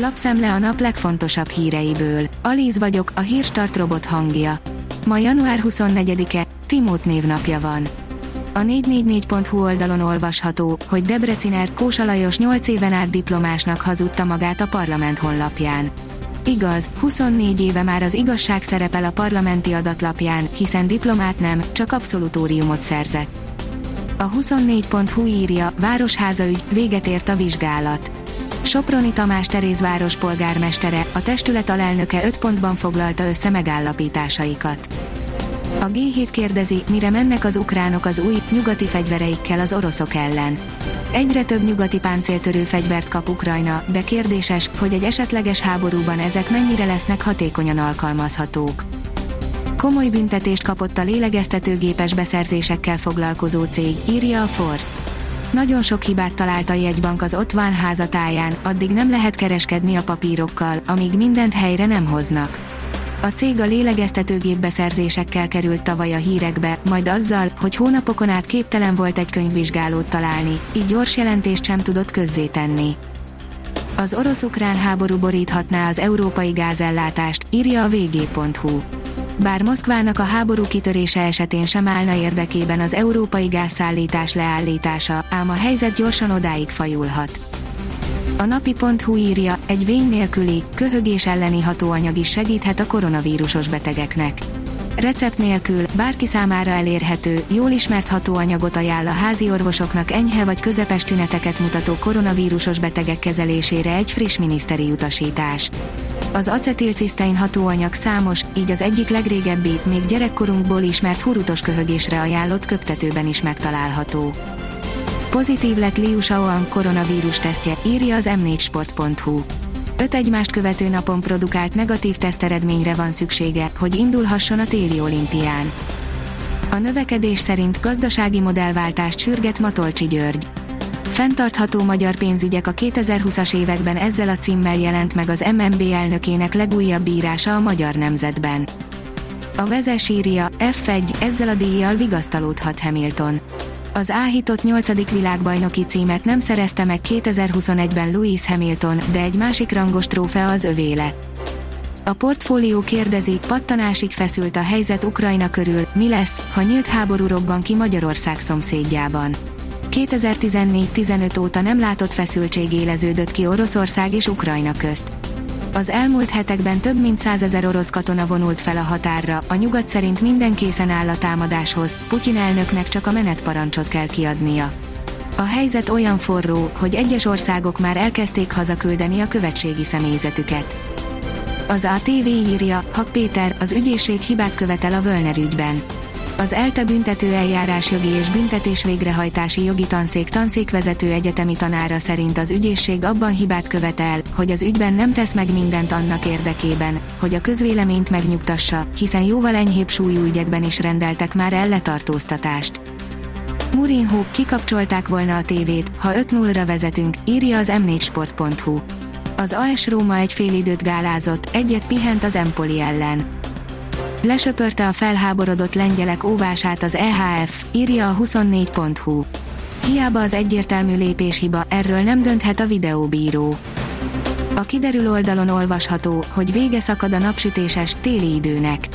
Lapszemle a nap legfontosabb híreiből. Alíz vagyok, a hírstart robot hangja. Ma január 24-e, Timót névnapja van. A 444.hu oldalon olvasható, hogy Debreciner Kósa Lajos 8 éven át diplomásnak hazudta magát a parlament honlapján. Igaz, 24 éve már az igazság szerepel a parlamenti adatlapján, hiszen diplomát nem, csak abszolutóriumot szerzett. A 24.hu írja, Városháza ügy, véget ért a vizsgálat. Soproni Tamás Teréz várospolgármestere, a testület alelnöke 5 pontban foglalta össze megállapításaikat. A G7 kérdezi, mire mennek az ukránok az új, nyugati fegyvereikkel az oroszok ellen. Egyre több nyugati páncéltörő fegyvert kap Ukrajna, de kérdéses, hogy egy esetleges háborúban ezek mennyire lesznek hatékonyan alkalmazhatók. Komoly büntetést kapott a lélegeztetőgépes beszerzésekkel foglalkozó cég, írja a Force. Nagyon sok hibát talált a jegybank az Otván házatáján, addig nem lehet kereskedni a papírokkal, amíg mindent helyre nem hoznak. A cég a lélegeztetőgép beszerzésekkel került tavaly a hírekbe, majd azzal, hogy hónapokon át képtelen volt egy könyvvizsgálót találni, így gyors jelentést sem tudott közzétenni. Az orosz-ukrán háború boríthatná az európai gázellátást, írja a vg.hu. Bár Moszkvának a háború kitörése esetén sem állna érdekében az európai gázszállítás leállítása, ám a helyzet gyorsan odáig fajulhat. A napi.hu írja, egy vény nélküli, köhögés elleni hatóanyag is segíthet a koronavírusos betegeknek. Recept nélkül, bárki számára elérhető, jól ismert hatóanyagot ajánl a házi orvosoknak enyhe vagy közepes tüneteket mutató koronavírusos betegek kezelésére egy friss miniszteri utasítás. Az acetilcisztein hatóanyag számos, így az egyik legrégebbi, még gyerekkorunkból ismert hurutos köhögésre ajánlott köptetőben is megtalálható. Pozitív lett Liu Shaoan koronavírus tesztje, írja az m4sport.hu. Öt egymást követő napon produkált negatív teszteredményre van szüksége, hogy indulhasson a téli olimpián. A növekedés szerint gazdasági modellváltást sürget Matolcsi György. Fentartható magyar pénzügyek a 2020-as években ezzel a címmel jelent meg az MNB elnökének legújabb írása a Magyar Nemzetben. A vezes írja, F1, ezzel a díjjal vigasztalódhat Hamilton. Az áhított 8. világbajnoki címet nem szerezte meg 2021-ben Lewis Hamilton, de egy másik rangos trófea az övé lett. A portfólió kérdezi, pattanásig feszült a helyzet Ukrajna körül, mi lesz, ha nyílt háború robban ki Magyarország szomszédjában. 2014-15 óta nem látott feszültség éleződött ki Oroszország és Ukrajna közt. Az elmúlt hetekben több mint százezer orosz katona vonult fel a határra, a nyugat szerint minden készen áll a támadáshoz, Putyin elnöknek csak a menetparancsot kell kiadnia. A helyzet olyan forró, hogy egyes országok már elkezdték hazaküldeni a követségi személyzetüket. Az ATV írja, Hak Péter, az ügyészség hibát követel a Völner ügyben az ELTE büntető eljárásjogi és büntetés végrehajtási jogi tanszék tanszékvezető egyetemi tanára szerint az ügyészség abban hibát követel, hogy az ügyben nem tesz meg mindent annak érdekében, hogy a közvéleményt megnyugtassa, hiszen jóval enyhébb súlyú ügyekben is rendeltek már elletartóztatást. Murinho, kikapcsolták volna a tévét, ha 5-0-ra vezetünk, írja az m4sport.hu. Az AS Róma egy fél időt gálázott, egyet pihent az Empoli ellen. Lesöpörte a felháborodott lengyelek óvását az EHF, írja a 24.hu. Hiába az egyértelmű lépéshiba, erről nem dönthet a videóbíró. A kiderül oldalon olvasható, hogy vége szakad a napsütéses, téli időnek.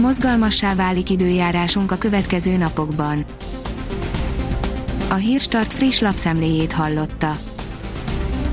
Mozgalmassá válik időjárásunk a következő napokban. A Hírstart friss lapszemléjét hallotta.